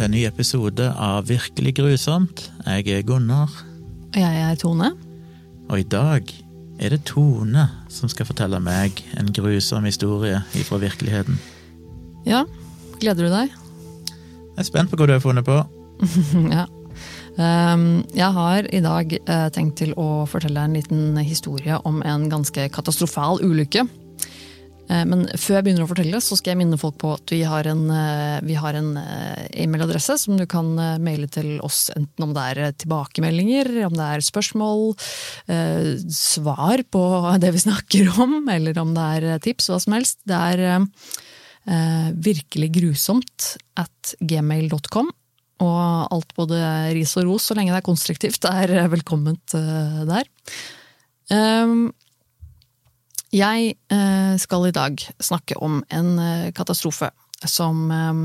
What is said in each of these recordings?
til en ny episode av Virkelig grusomt. Jeg er Gunnar, Og jeg er Tone. og i dag er det Tone som skal fortelle meg en grusom historie fra virkeligheten. Ja, gleder du deg? Jeg er spent på hva du har funnet på. ja. Um, jeg har i dag eh, tenkt til å fortelle en liten historie om en ganske katastrofal ulykke. Eh, men før jeg begynner å fortelle, så skal jeg minne folk på at vi har en, eh, en eh, e-mailadresse som du kan maile til oss, enten om det er tilbakemeldinger, om det er spørsmål, svar på det vi snakker om, eller om det er tips, hva som helst. Det er virkelig grusomt at gmail.com. Og alt både ris og ros, så lenge det er konstruktivt, er velkomment der. Jeg eh, skal i dag snakke om en eh, katastrofe som eh,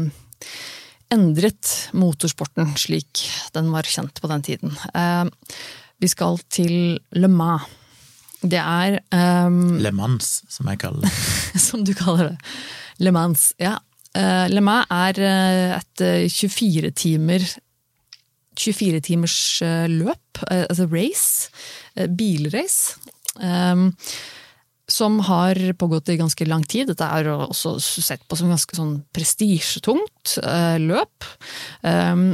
endret motorsporten slik den var kjent på den tiden. Vi skal til Le Mans. Det er Le Mans, som jeg kaller det. som du kaller det. Le Mans. Ja. Le Mans er et eh, 24 timer 24 timers løp, altså race, bilrace, som har pågått i ganske lang tid. Dette er også sett på som ganske sånn prestisjetungt eh, løp. Um,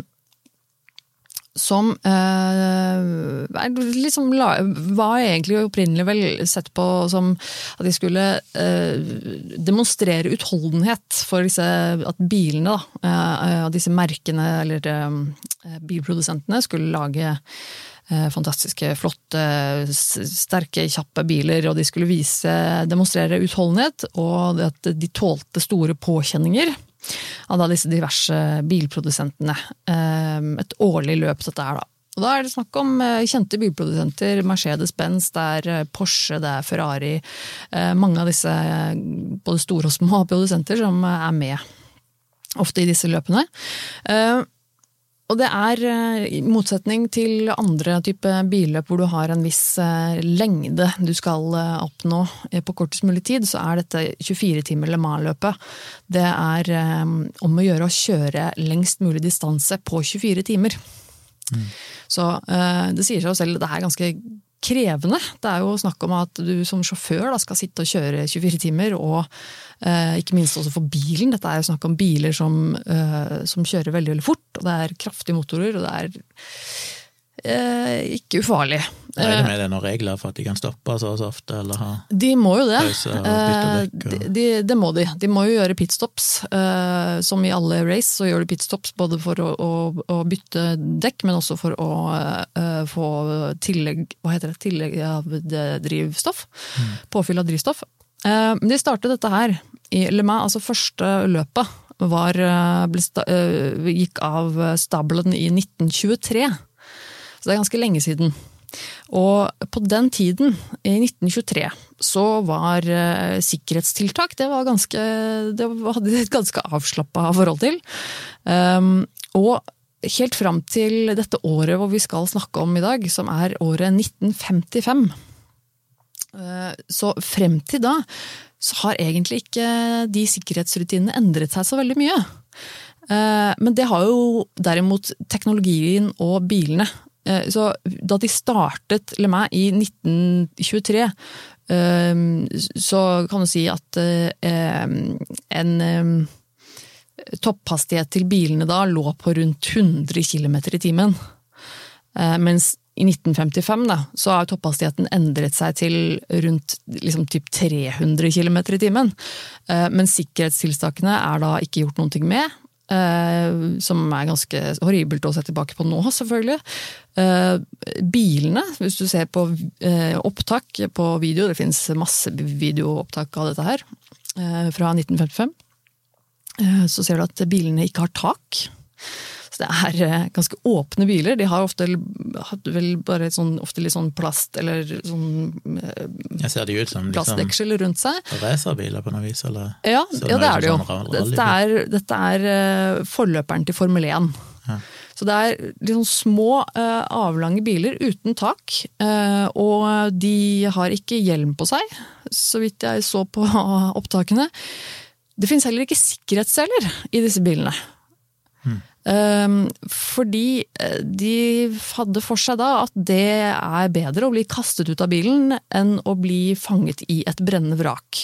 som eh, liksom, var egentlig opprinnelig vel sett på som at de skulle eh, demonstrere utholdenhet for disse, at bilene, da, eh, disse merkene eller eh, bilprodusentene, skulle lage fantastiske, flotte, sterke, kjappe biler, og de skulle vise, demonstrere utholdenhet, og at de tålte store påkjenninger av disse diverse bilprodusentene. Eh, Et årlig løp dette er da. Og da er det snakk om eh, kjente bilprodusenter, Mercedes-Benz, det er eh, Porsche, det er Ferrari. eh, Mange av disse eh, både store og små produsenter som eh, er med ofte i disse løpene. Og det er, eh, i motsetning til andre type billøp hvor du har en viss eh, lengde du skal eh, oppnå på kortest mulig tid, så er dette 24 timer Le Mans-løpet. Det er om å gjøre å kjøre lengst mulig distanse på 24 timer. Så eh, det sier seg jo selv, det er ganske krevende. Det er jo snakk om at du som sjåfør da, skal sitte og kjøre 24 timer, og eh, ikke minst også for bilen. Dette er jo snakk om biler som, eh, som kjører veldig, veldig fort, og det er kraftige motorer, og det er eh, ikke ufarlig. Er det er noen regler for at de kan stoppe så så ofte, eller ha De må jo det. Pause Eh, dekk og- de, de, det må de. De må jo gjøre pitstops. Eh, som i alle race så gjør de pitstops både for å, å, å bytte dekk, men også for å eh, få tillegg Hva heter det? Tillegg av drivstoff. drivstoff. Påfyll av drivstoff. Eh, de startet dette her i Le Mans, altså første løpet. Var, eh, ble eh, gikk av stabelen i 1923. Så det er ganske lenge siden. Og på den tiden, i 1923, så var eh, sikkerhetstiltak det var ganske, det hadde de et ganske avslappa forhold til. Um, og helt fram til dette året hvor vi skal snakke om i dag, som er året 1955. Uh, Så frem til da så har egentlig ikke de sikkerhetsrutinene endret seg så veldig mye. Eh, Men det har jo derimot teknologien og bilene. Eh, Så da de startet Le Mans i 1923, eh, så kan du si at eh, en eh, topphastighet til bilene da lå på rundt 100 km i timen. Eh, Mens i 1955 da, så har topphastigheten endret seg til rundt liksom, typ 300 km i timen. Men sikkerhetstiltakene er da ikke gjort ting med. Eh, Som er ganske horribelt å se tilbake på nå, selvfølgelig. Eh, Bilene, hvis du ser på eh, opptak på video, det finnes masse videoopptak av dette her, fra 1955, eh, så ser du at bilene ikke har tak. Det er eh, ganske åpne biler. De har ofte vel bare sånn, ofte litt sånn plast eller sånn eh, Jeg ser de ut som liksom, plastdeksel rundt seg. racerbiler på noe vis, eller? Ja, ja det er det jo. sånn Dette er, dette er eh, forløperen til Formel 1. Ja. Så det er sånn små, avlange biler uten tak. eh, Og de har ikke hjelm på seg, så vidt jeg så på opptakene. Det finnes heller ikke sikkerhetsseler i disse bilene. Um, fordi eh, de hadde for seg da at det er bedre å bli kastet ut av bilen enn å bli fanget i et brennende vrak.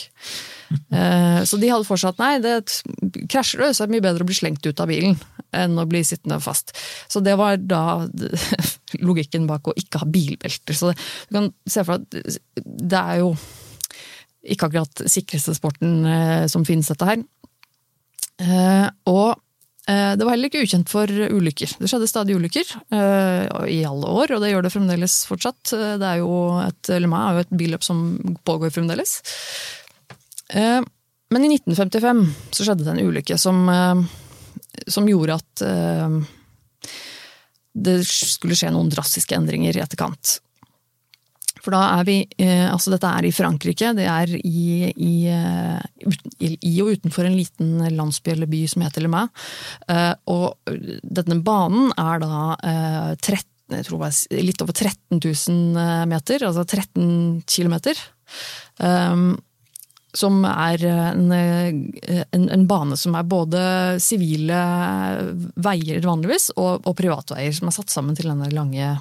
Uh, så de hadde for seg at nei, det krasjer du, så er det mye bedre å bli slengt ut av bilen enn å bli sittende fast. Så det var da logikken bak å ikke ha bilbelter. Så det, du kan se for deg at det er jo ikke akkurat sikreste sporten som finnes, dette her. Og det var heller ikke ukjent for ulykker. Det skjedde stadig ulykker i alle år, og det gjør det fremdeles fortsatt. Det er jo et, Le Mans er jo et billøp som pågår fremdeles. Eh, men i 1955 så skjedde det en ulykke som, eh, som gjorde at eh, det skulle skje noen drastiske endringer i etterkant. For da er vi Altså, dette er i Frankrike. Det er i, i, i og utenfor en liten landsby eller by som heter Le Mans. Og denne banen er da 13, jeg tror det var litt over 13 000 meter, altså 13 kilometer som er en, en, en, bane som er både sivile veier vanligvis, og, og privatveier som er satt sammen til denne lange,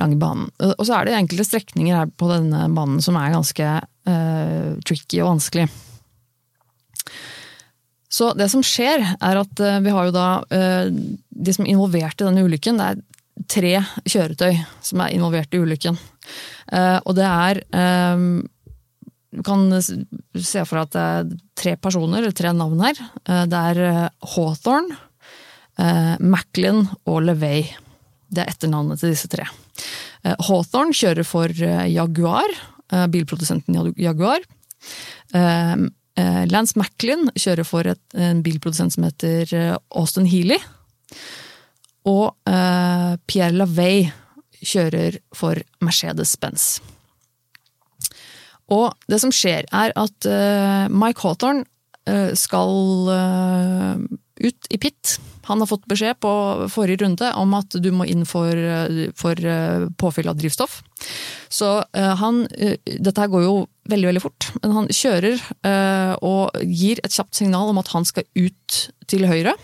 lange, banen. Og så er det enkelte strekninger her på denne banen som er ganske uh, tricky og vanskelig. Så det som skjer, er at uh, vi har jo da uh, De som er involvert i denne ulykken, det er tre kjøretøy som er involvert i ulykken. og det er du kan se for deg at det er tre personer, eller tre navn her. Det er Hawthorne, Macklin og LeVay. Det er etternavnet til disse tre. Hawthorne kjører for Jaguar, bilprodusenten Jaguar. Lance Macklin kjører for en bilprodusent som heter Austin Healy. Og Pierre LaVey kjører for Mercedes-Benz. Og det som skjer, er at Mike Hawthorne skal ut i pit. Han har fått beskjed på forrige runde om at du må inn for, for påfyll av drivstoff. Så han Dette her går jo veldig, veldig fort, men han kjører og gir et kjapt signal om at han skal ut til høyre.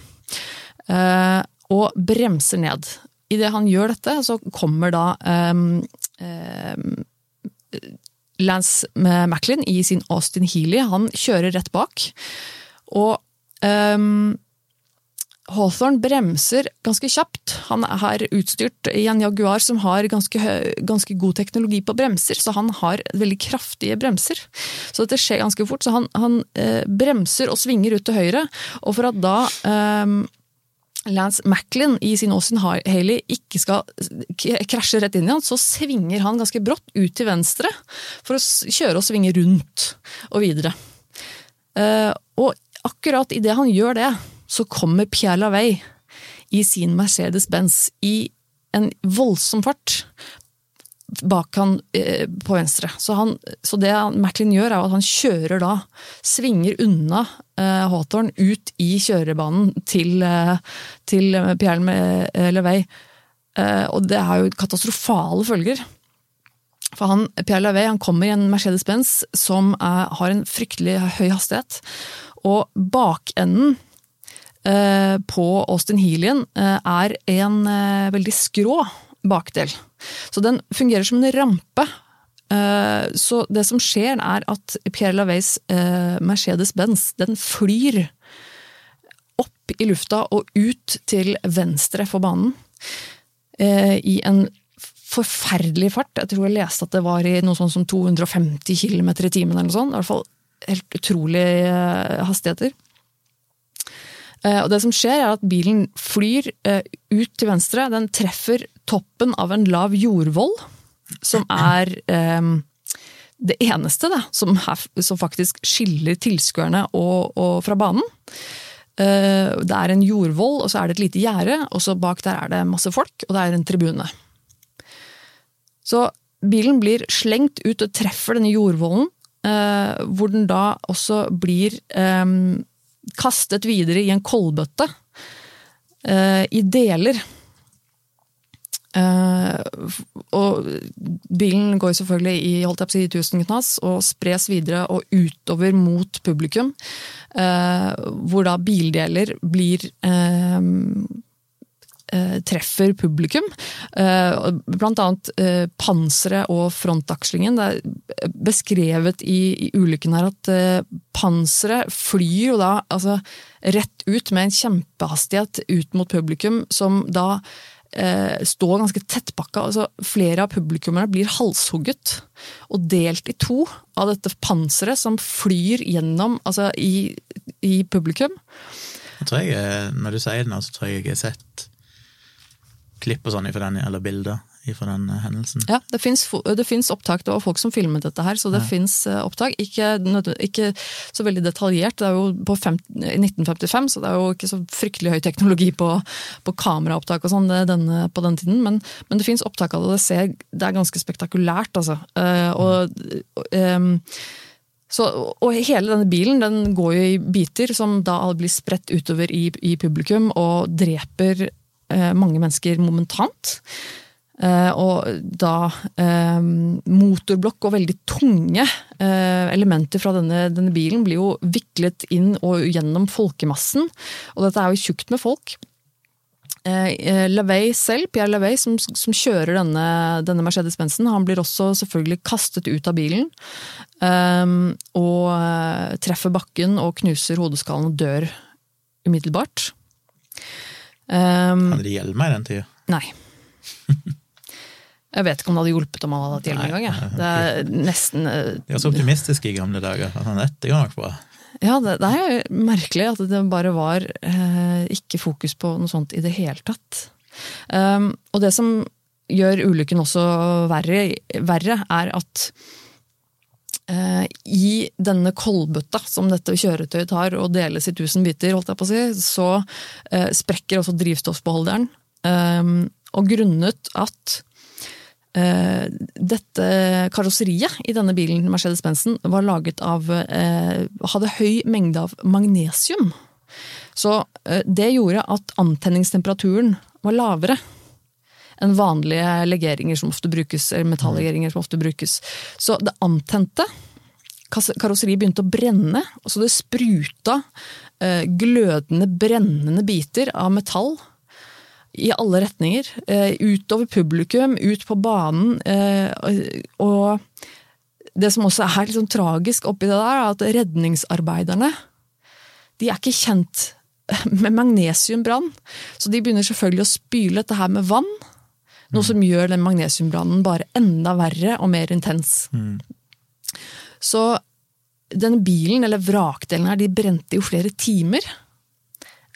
Og bremser ned. Idet han gjør dette, så kommer da um, um, Lance Macklin i sin Austin Healy, han kjører rett bak. Og um, Hawthorne bremser ganske kjapt. Han er utstyrt i en Jaguar som har ganske, ganske, god teknologi på bremser, så han har veldig kraftige bremser. Så dette skjer ganske fort. Så han, han eh, bremser og svinger ut til høyre, og for at da eh, Lance Macklin i sin Austin Haley ikke skal krasje rett inn i han, så svinger han ganske brått ut til venstre for å kjøre og svinge rundt og videre. Eh, og akkurat idet han gjør det, så kommer Pierre Lavey i sin Mercedes-Benz i en voldsom fart bak han eh, på venstre. Så, han, så det Macklin gjør, er at han kjører da, svinger unna eh, Hawthorne ut i kjørebanen til, eh, til Pierre. Levey. Eh, og det har jo katastrofale følger. For han, Pierre Lavey han kommer i en Mercedes-Benz som er, har en fryktelig høy hastighet. Og bakenden eh, på Austin Healien er en veldig skrå bakdel. Så den fungerer som en rampe. Eh, så det som skjer, er at Pierre Laveys eh, Mercedes-Benz den flyr opp i lufta og ut til venstre for banen. Eh, I en forferdelig fart. Jeg tror jeg leste at det var i noe sånt som 250 km i timen. eller noe sånt. I hvert fall helt utrolige hastigheter. Og det som skjer, er at bilen flyr ut til venstre. Den treffer toppen av en lav jordvoll, som er eh, det eneste da, som, er, som, faktisk skiller tilskuerne og, og fra banen. Eh, det er en jordvoll, og så er det et lite gjerde, og så bak der er det masse folk, og det er en tribune. Så bilen blir slengt ut og treffer denne jordvollen, eh, hvor den da også blir eh, kastet videre i en koldbøtte. Uh, I deler Uh, og bilen går selvfølgelig i holdt jeg på å si, tusen knas og spres videre og utover mot publikum. Uh, hvor da bildeler blir eh, eh treffer publikum. Eh, blant annet eh, panseret og frontakslingen. Det er beskrevet i, i ulykken her at panseret flyr jo da altså, rett ut med en kjempehastighet ut mot publikum, som da eh, står ganske tettpakka. Altså, flere av publikummerne blir halshugget og delt i to av dette panseret som flyr gjennom altså, i, i publikum. Jeg tror jeg, eh, Når du sier det nå, så tror jeg jeg har sett klipp og sånn den, eller bilder fra den eh, hendelsen. Ja, det fins opptak. Det var folk som filmet dette her, så det ja. fins eh, opptak. Ikke, ikke, så veldig detaljert. Det er jo på 50, 1955, så det er jo ikke så fryktelig høy teknologi på, på kameraopptak og sånn på den tiden, men, men det fins opptak av det. Det, ser, det er ganske spektakulært, altså. Uh, og um, så, og hele denne bilen den går jo i biter, som da blir spredt utover i, i publikum og dreper mange mennesker momentant. Eh, og da eh, motorblokk og veldig tunge eh, elementer fra denne, denne, bilen blir jo viklet inn og gjennom folkemassen. Og dette er jo tjukt med folk. LaVey selv, Pierre LaVey, som, som kjører denne, denne Mercedes-Benzen, han blir også selvfølgelig kastet ut av bilen. og treffer bakken og knuser hodeskallen og dør umiddelbart. Hadde de hjelmer i den tida? Nei. Jeg vet ikke om det hadde hjulpet om han hadde hatt hjelm engang. Det er nesten uh, De var så optimistiske i gamle dager. at han Dette går nok bra. Ja, det, det, er merkelig at det bare var uh, ikke fokus på noe sånt i det hele tatt. Um, og det som gjør ulykken også verre, verre er at i denne kolbøtta som dette kjøretøyet tar og deles i tusen biter, holdt jeg på å si, så eh, sprekker også drivstoffbeholderen. Um, og grunnet at dette karosseriet i denne bilen, Mercedes-Benzen, var laget av hadde høy mengde av magnesium. Så det gjorde at antenningstemperaturen var lavere enn vanlige legeringer som ofte brukes, eller metallegeringer som ofte brukes. Så det antente. Karosseriet begynte å brenne, og så det spruta glødende, brennende biter av metall i alle retninger. Eh, utover publikum, ut på banen. Eh, og det som også er litt sånn tragisk oppi det der, er at redningsarbeiderne de er ikke kjent med magnesiumbrann. Så de begynner selvfølgelig å spyle dette her med vann. Noe som gjør den magnesiumbrannen bare enda verre og mer intens. Mm. Så denne bilen, eller vrakdelen her, de brente jo flere timer.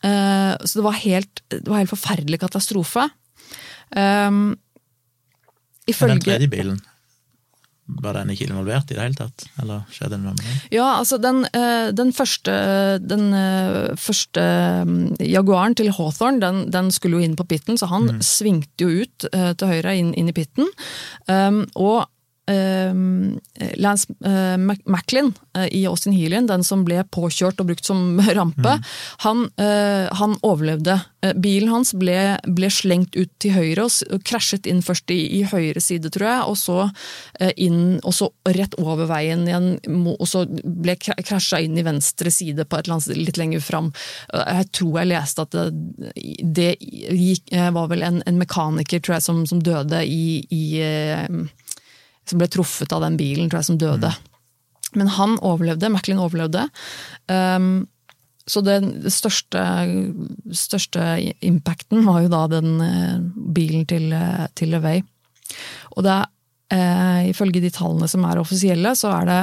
Eh, så det var helt, det var helt forferdelig katastrofe. Um, ifølge Den tredje bilen, var den ikke involvert i det hele tatt? Eller skjedde det noe med den? Ja, altså den, eh, den første, den eh, første mm, Jaguaren til Hawthorne, den, den, skulle jo inn på pitten, så han mm. svingte jo ut til høyre inn, inn i pitten. Um, og Lance uh, Macklin uh, i Austin Healien, den som ble påkjørt og brukt som rampe, mm. han, uh, han, overlevde. bilen hans ble, ble, slengt ut til høyre og, og krasjet inn først i, i, høyre side, tror jeg, og så inn, og så rett over veien igjen, og så ble krasja inn i venstre side på et eller annet litt lenger fram. Jeg tror jeg leste at det, det gikk, var vel en, en, mekaniker tror jeg, som, som døde i, i som ble truffet av den bilen, tror jeg, som døde. Mm. Men han overlevde, Macklin overlevde. Um, så den største, største, impacten var jo da den uh, bilen til, uh, til LeVay. Og det er, uh, ifølge de tallene som er offisielle, så er det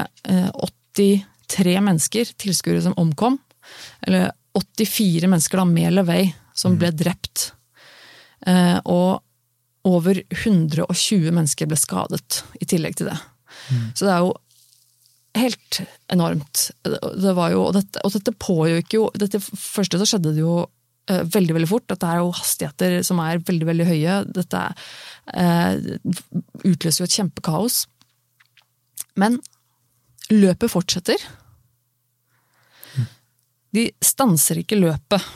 83 mennesker, tilskuere, som omkom. Eller 84 mennesker da, med LeVay, som mm. ble drept. og over 120 mennesker ble skadet i tillegg til det. Mm. Så det er jo helt enormt. Det var jo, og, dette, og dette pågikk jo Dette første så skjedde det jo uh, veldig veldig fort. Dette er jo hastigheter som er veldig veldig høye. Dette uh, utløser jo et kjempekaos. Men løpet fortsetter. Mm. De stanser ikke løpet.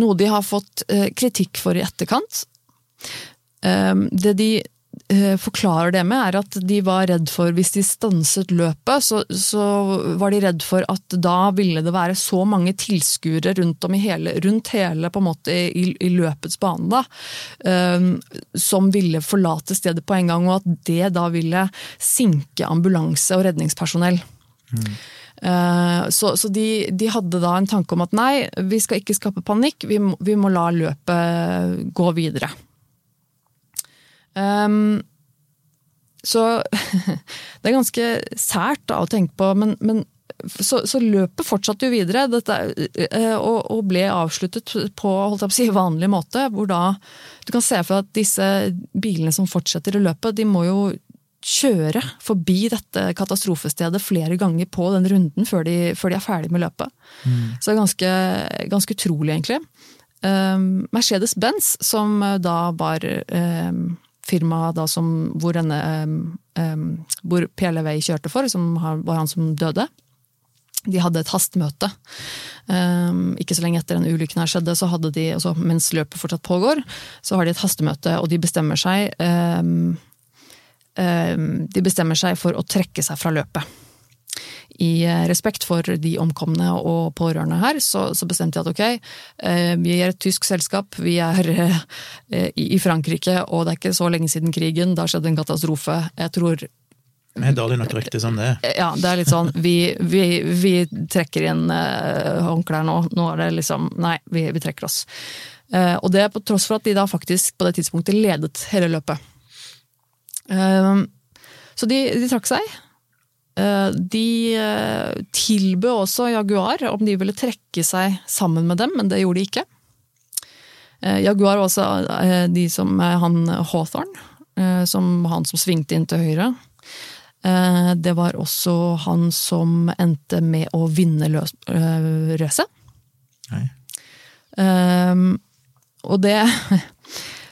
Noe de har fått uh, kritikk for i etterkant. Eh, det de eh, forklarer det med, er at de var redd for hvis de stanset løpet, så, så var de redd for at da ville det være så mange tilskuere rundt om i hele, rundt hele på en måte i, i løpets bane, da, um, som ville forlate stedet på en gang, og at det da ville sinke ambulanse og redningspersonell. Eh, Så, så de, de hadde da en tanke om at nei, vi skal ikke skape panikk, vi må, vi må la løpet gå videre. Um, så det er ganske sært da, å tenke på, men, men så, så løpet fortsatte jo videre dette, eh, og, og ble avsluttet på holdt jeg på å si, vanlig måte. hvor da Du kan se for deg at disse bilene som fortsetter i løpet, de må jo kjøre forbi dette katastrofestedet flere ganger på den runden før de, før de er ferdig med løpet. Så det er ganske, ganske utrolig, egentlig. Um, Mercedes-Benz, som da var um, firmaet da som, hvor, denne, um, hvor PLV kjørte for, som var han som døde, de hadde et hastemøte. Um, ikke så lenge etter den ulykken her skjedde, så hadde de, altså, mens løpet fortsatt pågår, så har de et hastemøte, og de bestemmer seg um, um, De bestemmer seg for å trekke seg fra løpet. I eh, respekt for de omkomne og pårørende her, så, så bestemte jeg at ok, eh, vi er et tysk selskap, vi er eh, i Frankrike, og det er ikke så lenge siden krigen, da skjedde en katastrofe. Jeg tror Vi er nok rykte som det er. ja, det er litt sånn Vi, vi, vi trekker inn håndklær nå. Nå er det liksom Nei, vi, vi trekker oss. Og det er på tross for at de da faktisk på det tidspunktet ledet hele løpet. Så de, de trakk seg. Eh, de uh, tilbød også Jaguar om de ville trekke seg sammen med dem, men det gjorde de ikke. Eh, Jaguar var også eh, de som eh, han Hawthorne, eh, som han som svingte inn til høyre. Eh, Det var også han som endte med å vinne eh, racet. Um, og det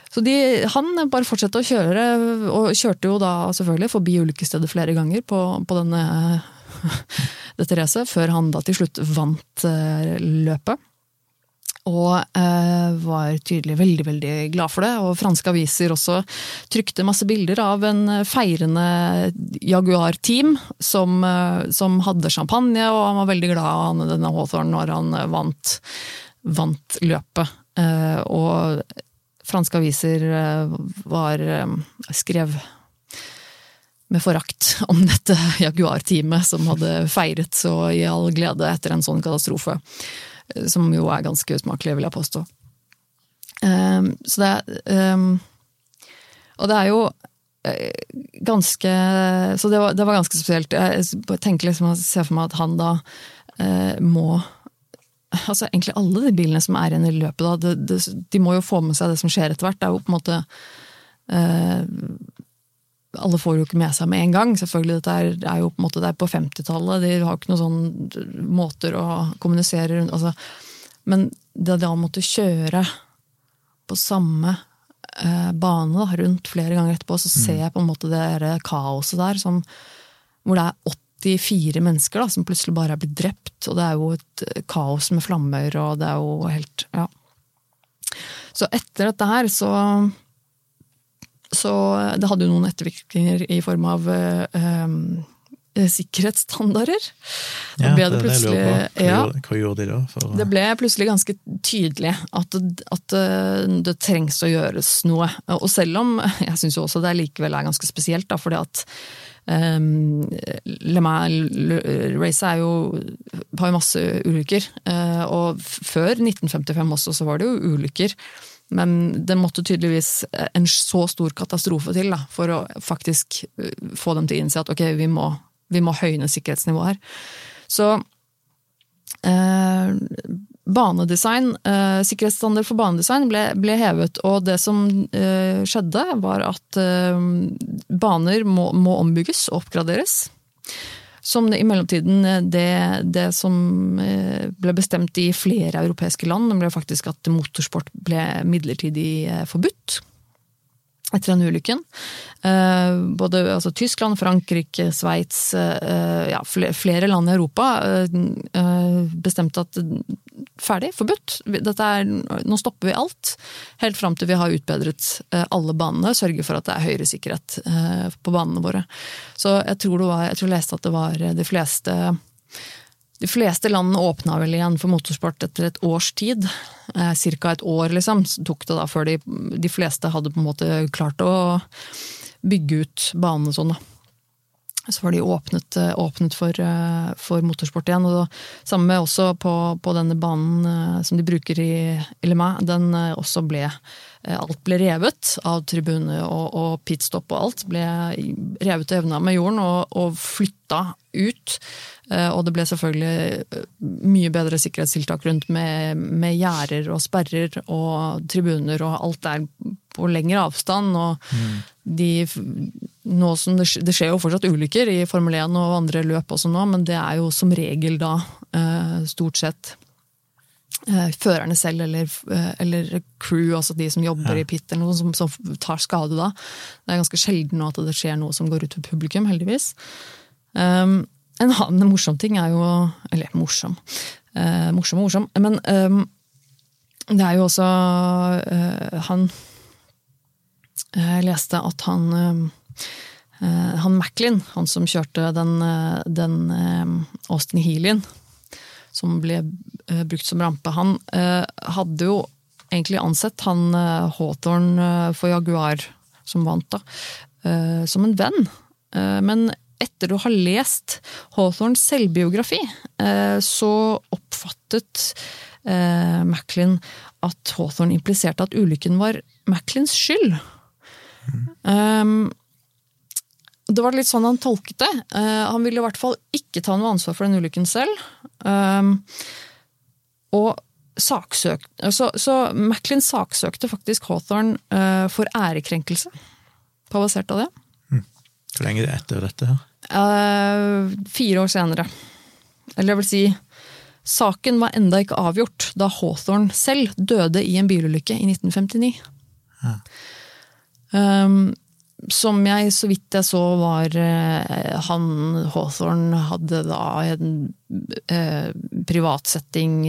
Så de, han bare fortsatte å kjøre, og kjørte jo da selvfølgelig forbi ulykkesstedet flere ganger på, på denne, dette racet, før han da til slutt vant eh, løpet. Og eh, var tydelig veldig veldig glad for det. Og franske aviser også trykte masse bilder av en feirende Jaguar-team som, eh, som hadde champagne, og han var veldig glad han, denne Hawthorne når han eh, vant, vant løpet. Eh, og franske aviser eh, var eh, skrev med forakt om dette Jaguar-teamet som hadde feiret så i all glede etter en sånn katastrofe. eh, Som jo er ganske usmakelig, vil jeg påstå. Så det Og det er jo ganske Så det var, det var ganske spesielt. Jeg tenker liksom, jeg ser for meg at han da må altså Egentlig alle de bilene som er igjen i løpet, da, det, det, de må jo få med seg det som skjer etter hvert. Det er jo på en måte eh, alle får jo ikke med seg med en gang. Selvfølgelig, Dette er, er jo på en måte det er på 50-tallet. De har jo ikke noen sånn måter å kommunisere rundt altså. Men det da å måtte kjøre på samme eh, bane da, rundt flere ganger etterpå, så ser jeg på en måte det kaoset der, som, hvor det er 84 mennesker da, som plutselig bare er blitt drept. Og det er jo et eh, kaos med flammer, og det er jo helt Ja. Så etter dette her, så så det hadde jo noen ettervirkninger i form av eh, eh, sikkerhetsstandarder. Ja, det, det det. Hva, ja, hva gjorde de da? For, det ble plutselig ganske tydelig at, at eh, det trengs å gjøres noe. Og selv om jeg syns også det likevel er ganske spesielt, da, fordi at um, Le Mans-racet har jo masse ulykker. eh, og før 1955 også så var det jo ulykker. Men det måtte tydeligvis en så stor katastrofe til da, for å faktisk eh, få dem til å innse at ok, vi må, vi må høyne sikkerhetsnivået her. Så eh, banedesign, eh, sikkerhetsstandard for banedesign ble, ble hevet, og det som eh, skjedde var at eh, baner må, må ombygges og oppgraderes. Som i mellomtiden eh, det, det som eh, ble bestemt i flere europeiske land, ble faktisk at motorsport ble midlertidig forbudt. Etter den ulykken. Eh, både altså, Tyskland, Frankrike, Sveits, eh, ja, flere land i Europa eh, bestemte at ferdig, forbudt. Er, nå stopper vi alt. Helt fram til vi har utbedret alle banene. Sørger for at det er høyere sikkerhet på banene våre. Så jeg tror, var, jeg tror jeg leste at det var de fleste de fleste landene åpna vel igjen for motorsport etter et års tid. Eh, Ca. et år, liksom, tok det da før de, de, fleste hadde på en måte klart å bygge ut banene sånn. da. Så var de åpnet, eh, åpnet for, eh, for, motorsport igjen. og da, Samme også på, på, denne banen eh, som de bruker i, i. Den også ble Alt ble revet av tribune og, og pitstop og alt. Ble revet og evna med jorden og, og flytta ut. Og det ble selvfølgelig mye bedre sikkerhetstiltak rundt med, med gjerder og sperrer og tribuner og alt der på lengre avstand. og mm. de, som det, det, skjer jo fortsatt ulykker i Formel 1 og andre løp også nå, men det er jo som regel da eh, stort sett eh, førerne selv eller, eh, eller, crew, altså de som jobber ja. i pit, eller noe som, som, tar skade da. Det er ganske sjelden nå at det skjer noe som går ut til publikum, heldigvis. Um, en annen morsom ting er jo Eller morsom. Uh, morsom og morsom. Men um, det er jo også uh, Han jeg leste at han eh, han Macklin, han som kjørte den, eh, den eh, Austin Healien, som ble brukt som rampe, han hadde jo egentlig ansett han Hawthorne for Jaguar, som vant, da, som en venn. Men etter å ha lest Hawthorns selvbiografi, så oppfattet Macklin at Hawthorne impliserte at ulykken var Macklins skyld. Um, det var litt sånn han tolket det. Uh, han ville i hvert fall ikke ta noe ansvar for den ulykken selv. Um, og saksøk, så, så Macklin saksøkte faktisk Hawthorne uh, for ærekrenkelse. På basert av det. Mm. Hvor lenge er det etter dette? her? Uh, fire år senere. Eller jeg vil si Saken var enda ikke avgjort da Hawthorne selv døde i en bilulykke i 1959. Ja. Um, som jeg, så vidt jeg så, var uh, han Hawthorne hadde da en uh, privatsetting,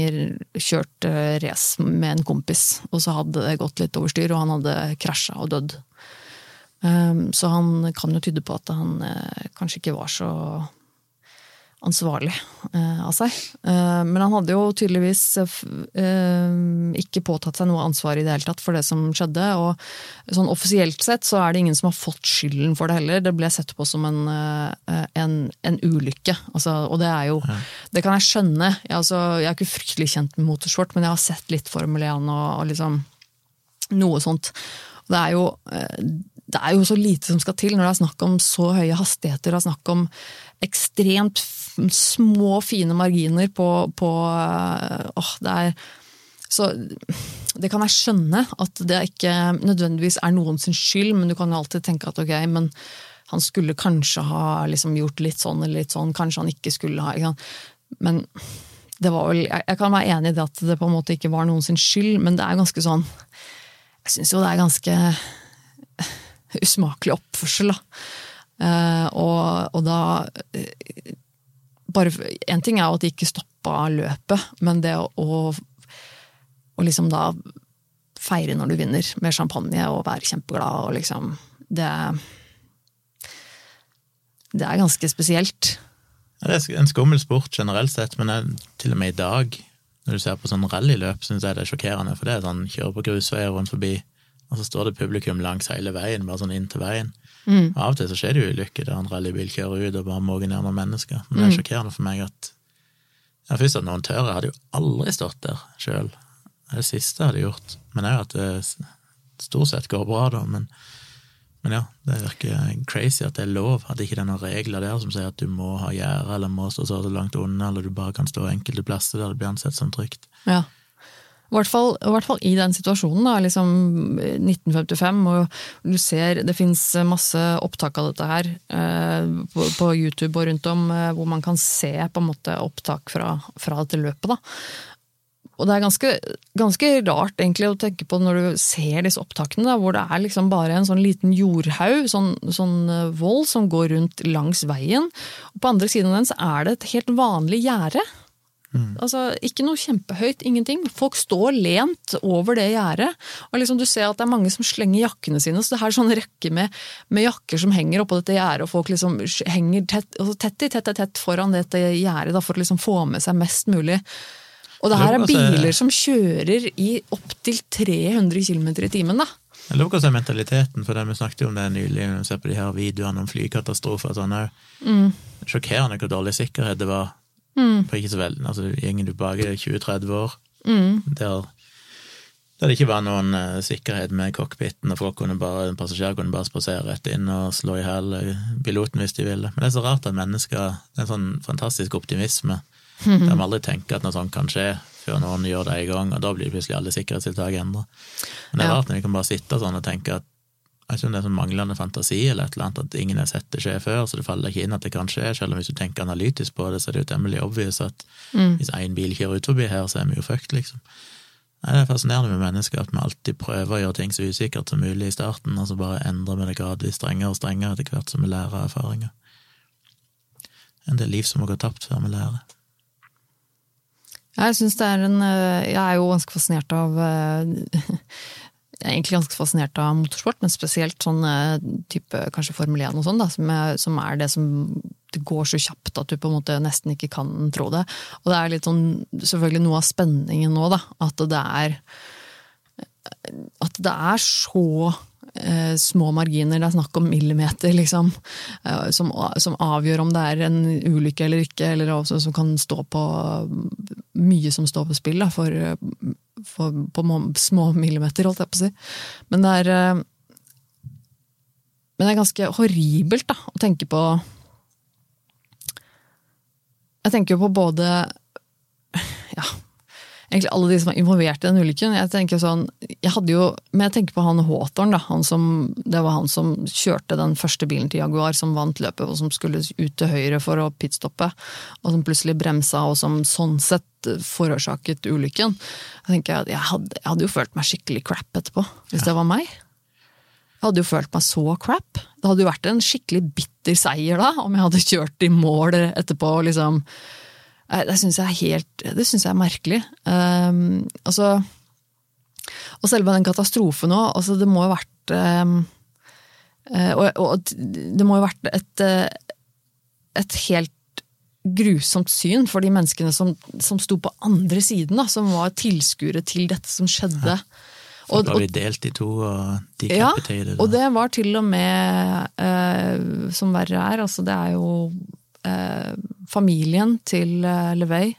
kjørt uh, race med en kompis, og så hadde det gått litt over styr, og han hadde krasja og dødd. Um, så han kan jo tyde på at han kanskje ikke var så ansvarlig eh, av seg. Eh, men han hadde jo tydeligvis eh, ikke påtatt seg noe ansvar i det hele tatt for det som skjedde. Og sånn offisielt sett så er det ingen som har fått skylden for det heller. Det ble sett på som en, en, en ulykke. Altså, og det er jo Det kan jeg skjønne. Jeg, altså, jeg er ikke fryktelig kjent med motorsport, men jeg har sett litt Formel 1 og, og liksom noe sånt. Det er jo det er jo så lite som skal til når det er snakk om så høye hastigheter. Det er snakk om ekstremt små, fine marginer på, på øh, åh, det er så det kan jeg skjønne, at det ikke nødvendigvis er noens skyld, men du kan jo alltid tenke at ok, men han skulle kanskje ha liksom gjort litt sånn eller litt sånn, kanskje han ikke skulle ha ikke Men det var vel, jeg kan være enig i det at det på en måte ikke var noens skyld, men det er ganske sånn Jeg syns jo det er ganske usmakelig oppførsel, da. Uh, og, og, da bare, En ting er jo at de ikke stoppa løpet, men det å, å liksom da feire når du vinner med champagne og være kjempeglad og liksom Det, det er ganske spesielt. Ja, det er en skummel sport generelt sett, men jeg, til og med i dag, når du ser på sånn rallyløp, syns jeg det er sjokkerende. For det er sånn kjøre på grusveier rundt forbi, og så står det publikum langs hele veien, bare sånn inn til veien. Mm. Av og til så skjer det jo ulykker der en rallybil kjører ut og bare måker ned noen mennesker. Men det er mm. sjokkerende for meg at ja, Først at noen tør. Jeg hadde jo aldri stått der sjøl. Det er det siste jeg hadde gjort. Men òg at det stort sett går bra, da. Men, men, ja, det virker crazy at det er lov. At ikke det er noen regler der som sier at du må ha gjerde eller må stå så langt unna, eller du bare kan stå enkelte plasser der det blir ansett som trygt. Ja. I hvert, fall, I hvert fall i den situasjonen, da, liksom 1955, og du ser det fins masse opptak av dette her eh, på, på, YouTube og rundt om, eh, hvor man kan se på en måte opptak fra, fra dette løpet. da. og det er ganske, ganske rart egentlig å tenke på når du ser disse opptakene, da, hvor det er liksom bare en sånn liten jordhaug, sånn, sånn vold, som går rundt langs veien. Og på andre siden av den så er det et helt vanlig gjerde. Altså, ikke noe kjempehøyt, ingenting. Folk står lent over det gjerdet. Og liksom, du ser at det er mange som slenger jakkene sine. Så det er sånn rekke med, med jakker som henger oppå dette gjerdet, og folk liksom henger tett, altså tett i tett i tett foran dette gjerdet for å liksom få med seg mest mulig. Og det her er er biler som kjører i opptil 300 km i timen, da. Jeg lurer på hva som er mentaliteten, for det, vi snakket om det nylig, når vi ser på de her videoene om flykatastrofer og sånn òg. Mm. Sjokkerende hvor dårlig sikkerhet det var på ikke så veldig Altså, gjengen tilbake 20-30 år, Mm. der, der det ikke var noen uh, sikkerhet med cockpiten, og folk kunne bare, passasjerer passasjer kunne bare spasere rett inn og slå i hjel eh, piloten hvis de ville. Men det er så rart at mennesker Det er en sånn fantastisk optimisme. Der man aldri tenker at noe sånt kan skje, før noen gjør det en gang, og da blir plutselig alle sikkerhetstiltak endra. Men det er Ja. rart når vi kan bare sitte sånn og tenke at jeg vet ikke om det er sånn manglende fantasi eller et eller annet, at ingen har sett det skje før, så det faller ikke inn at det kan skje, selv om hvis du tenker analytisk på det, så er det jo temmelig obvious at hvis én bil kjører ut forbi her, så er vi jo fucked, liksom. Nei, Det er fascinerende med mennesker at vi alltid prøver å gjøre ting så usikkert som mulig i starten, og så bare endrer vi det gradvis strengere og strengere etter hvert som vi lærer av erfaringer. En del liv som må gå tapt før vi lærer. Jeg synes det er en eh, Jeg er jo ganske fascinert av eh, Jeg er egentlig ganske fascinert av motorsport, men spesielt sånn eh, type kanskje Formel 1 og sånn, som som er det som Det går så kjapt at du på en måte nesten ikke kan tro det. Og det er litt sånn selvfølgelig noe av spenningen nå, da. At det er At det er så eh, små marginer, det er snakk om millimeter, liksom, eh, som, som avgjør om det er en ulykke eller ikke, eller også, som kan stå på mye som står på spill da, for, for, på små millimeter, holdt jeg på å si. Men det er eh, Men det er ganske horribelt da, å tenke på Jeg tenker jo på både ja, egentlig alle de som var involvert i den ulykken. Jeg tenker sånn, jeg hadde jo, men jeg tenker på han Hawthorne, da, han som, det var han som kjørte den første bilen til Jaguar, som vant løpet, og som skulle ut til høyre for å pitstoppe, og som plutselig bremsa, og som sånn sett forårsaket ulykken. Jeg tenker at jeg hadde, jeg hadde jo følt meg skikkelig crap etterpå, hvis det var meg. Jeg hadde jo følt meg så crap. Det hadde jo vært en skikkelig bitter seier da, om jeg hadde kjørt i mål etterpå og liksom Det syns jeg er helt Det synes jeg er merkelig. Um, altså, og selve den katastrofen òg, altså det må jo ha vært um, eh, og, og det må jo ha vært et, eh, et helt grusomt syn for de menneskene som, som sto på andre siden, da, som var tilskuere til dette som skjedde. Ja. Og- var de delt i to og ja, decapitated. og det var til og med, eh, som verre er, altså det er jo eh, familien til eh, LeVay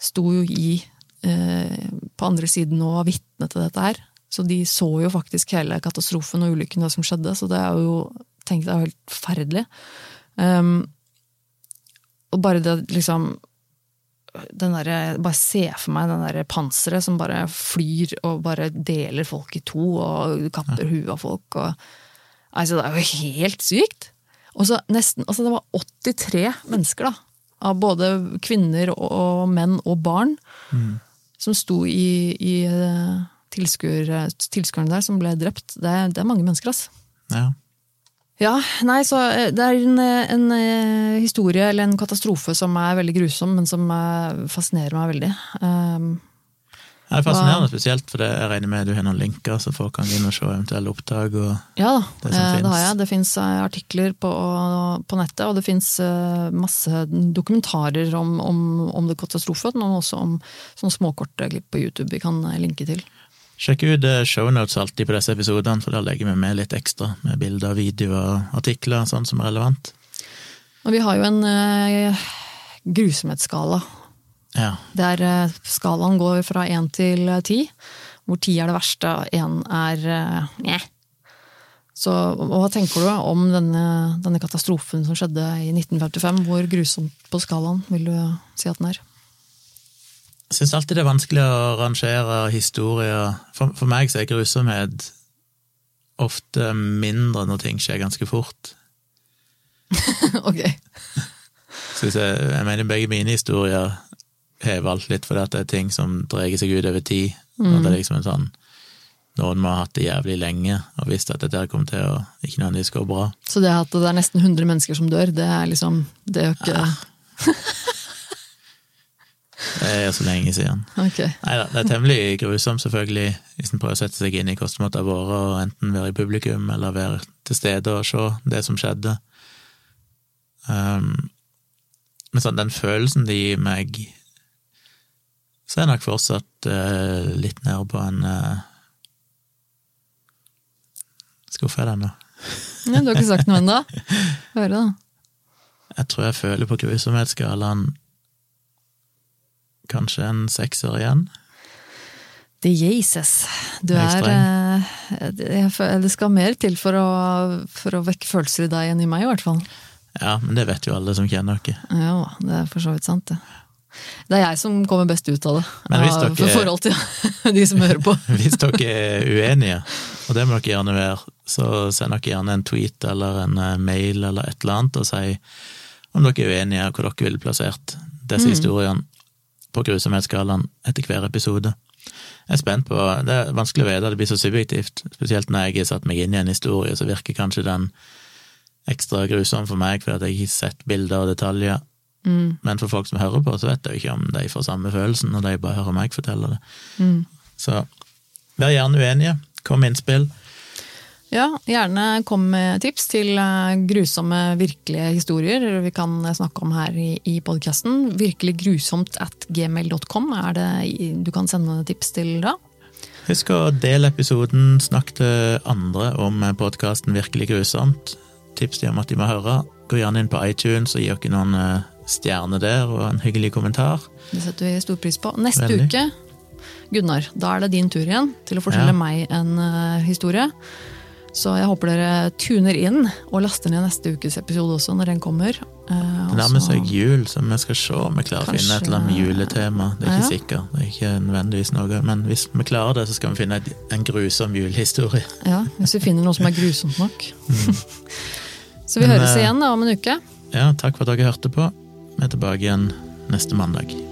sto jo i eh, på andre siden og var vitne til dette her. Så de så jo faktisk hele katastrofen og ulykken som skjedde, så det er jo tenkt det er helt forferdelig. Um, og bare det liksom den der, Bare se for meg den der panseret som bare flyr og bare deler folk i to og kapper huet av folk. Og, altså, det er jo helt sykt! Og så nesten, altså Det var 83 mennesker, da. Av både kvinner og, menn og barn. Som sto i, i eh, tilskuerne der, som ble drept. Det, det er mange mennesker, altså. Ja. Ja, nei, så eh, det er en, en eh, historie, eller en katastrofe, som er veldig grusom, men som fascinerer meg veldig. Um, Det er fascinerende, spesielt fordi jeg regner med du har noen linker, så folk kan gå inn og se eventuelle opptak. og ja Det eh, det har jeg. Det fins artikler på, på nettet, og det fins masse dokumentarer om, om, om det katastrofen, men også om sånne småkorte klipp på YouTube vi kan eh, linke til. Sjekk ut eh, shownotes alltid på disse episodene, for da legger vi med litt ekstra, med bilder, videoer, artikler, sånn som er relevant. Og vi har jo en eh, grusomhetsskala Ja. Der eh, skalaen går fra én til eh, ti, hvor ti er det verste, én er eh. Så hva tenker du om denne, denne katastrofen som skjedde i 1955? Hvor grusomt på skalaen vil du si at den er? Jeg syns alltid det er vanskelig å rangere historier. For, for meg så er grusomhet ofte mindre når ting skjer ganske fort. ok. Vi jeg mener begge mine historier har alt litt at det er ting som dreier seg ut over tid. Og Mm. det er liksom en sånn Noen må ha hatt det jævlig lenge og visst at dette kommer til å ikke nødvendigvis gå bra. Så det at det er nesten 100 mennesker som dør, det er liksom Det er jo ikke Det er så lenge siden. Okay. Neida, det er temmelig grusomt, selvfølgelig, hvis en prøver å sette seg inn i hvordan det og vært å enten være i publikum eller være til stede og se det som skjedde. Um, men sånn, den følelsen det gir meg, så er jeg nok fortsatt uh, litt nede på en uh, Skuffa jeg deg nå? Ja, du har ikke sagt noe ennå? Høre, da. Jeg tror jeg føler på grusomhetsskalaen kanskje en sekser igjen. Det Jesus. Du er er eh, det- Det skal mer til for å, for å vekke følelser i deg enn i meg, i hvert fall. Ja, men det vet jo alle som kjenner dere. Ja, det er for så vidt sant, det. Det er jeg som kommer best ut av det, Men hvis dere- for forhold til de som hører på. Hvis dere er uenige, og det må dere gjerne være, så send dere gjerne en tweet eller en eh, mail eller et eller annet og si om dere er uenige, og hvor dere ville plassert disse historiene på grusomhetsskalaen etter hver episode. Jeg er spent på, Det er vanskelig å vite, det blir så subjektivt. Spesielt når jeg har satt meg inn i en historie, så virker kanskje den ekstra grusom for meg, fordi jeg ikke har sett bilder og detaljer. Mm. Men for folk som hører på, så vet jeg jo ikke om de får samme følelsen når de bare hører meg fortelle det. Mm. Så vær gjerne uenige. Kom med innspill. Ja, gjerne kom med tips til eh, grusomme, virkelige historier vi kan snakke om her i, i podkasten. Virkelig grusomt at gmail.com er det du kan sende tips til da. Husk å dele episoden, snakk til andre om podkasten Virkelig grusomt. Tips dem om at de må høre. Gå gjerne inn på iTunes og gi dere noen stjerner der, og en hyggelig kommentar. Det setter vi stor pris på. Neste Veldig. uke, Gunnar, da er det din tur igjen til å fortelle Ja. meg en uh, historie. Så jeg håper dere tuner inn og laster ned neste ukes episode også, når den kommer. Eh, Det nærmer seg jul, så vi skal se om vi klarer å finne et eller annet juletema. Det er ikke Ja. sikkert, det er ikke nødvendigvis noe, men hvis vi klarer det, så skal vi finne en grusom julehistorie. Ja, hvis vi finner noe som er grusomt nok. så vi Men, høres eh, igjen da, om en uke. Ja, takk for at dere hørte på. Vi er tilbake igjen neste mandag.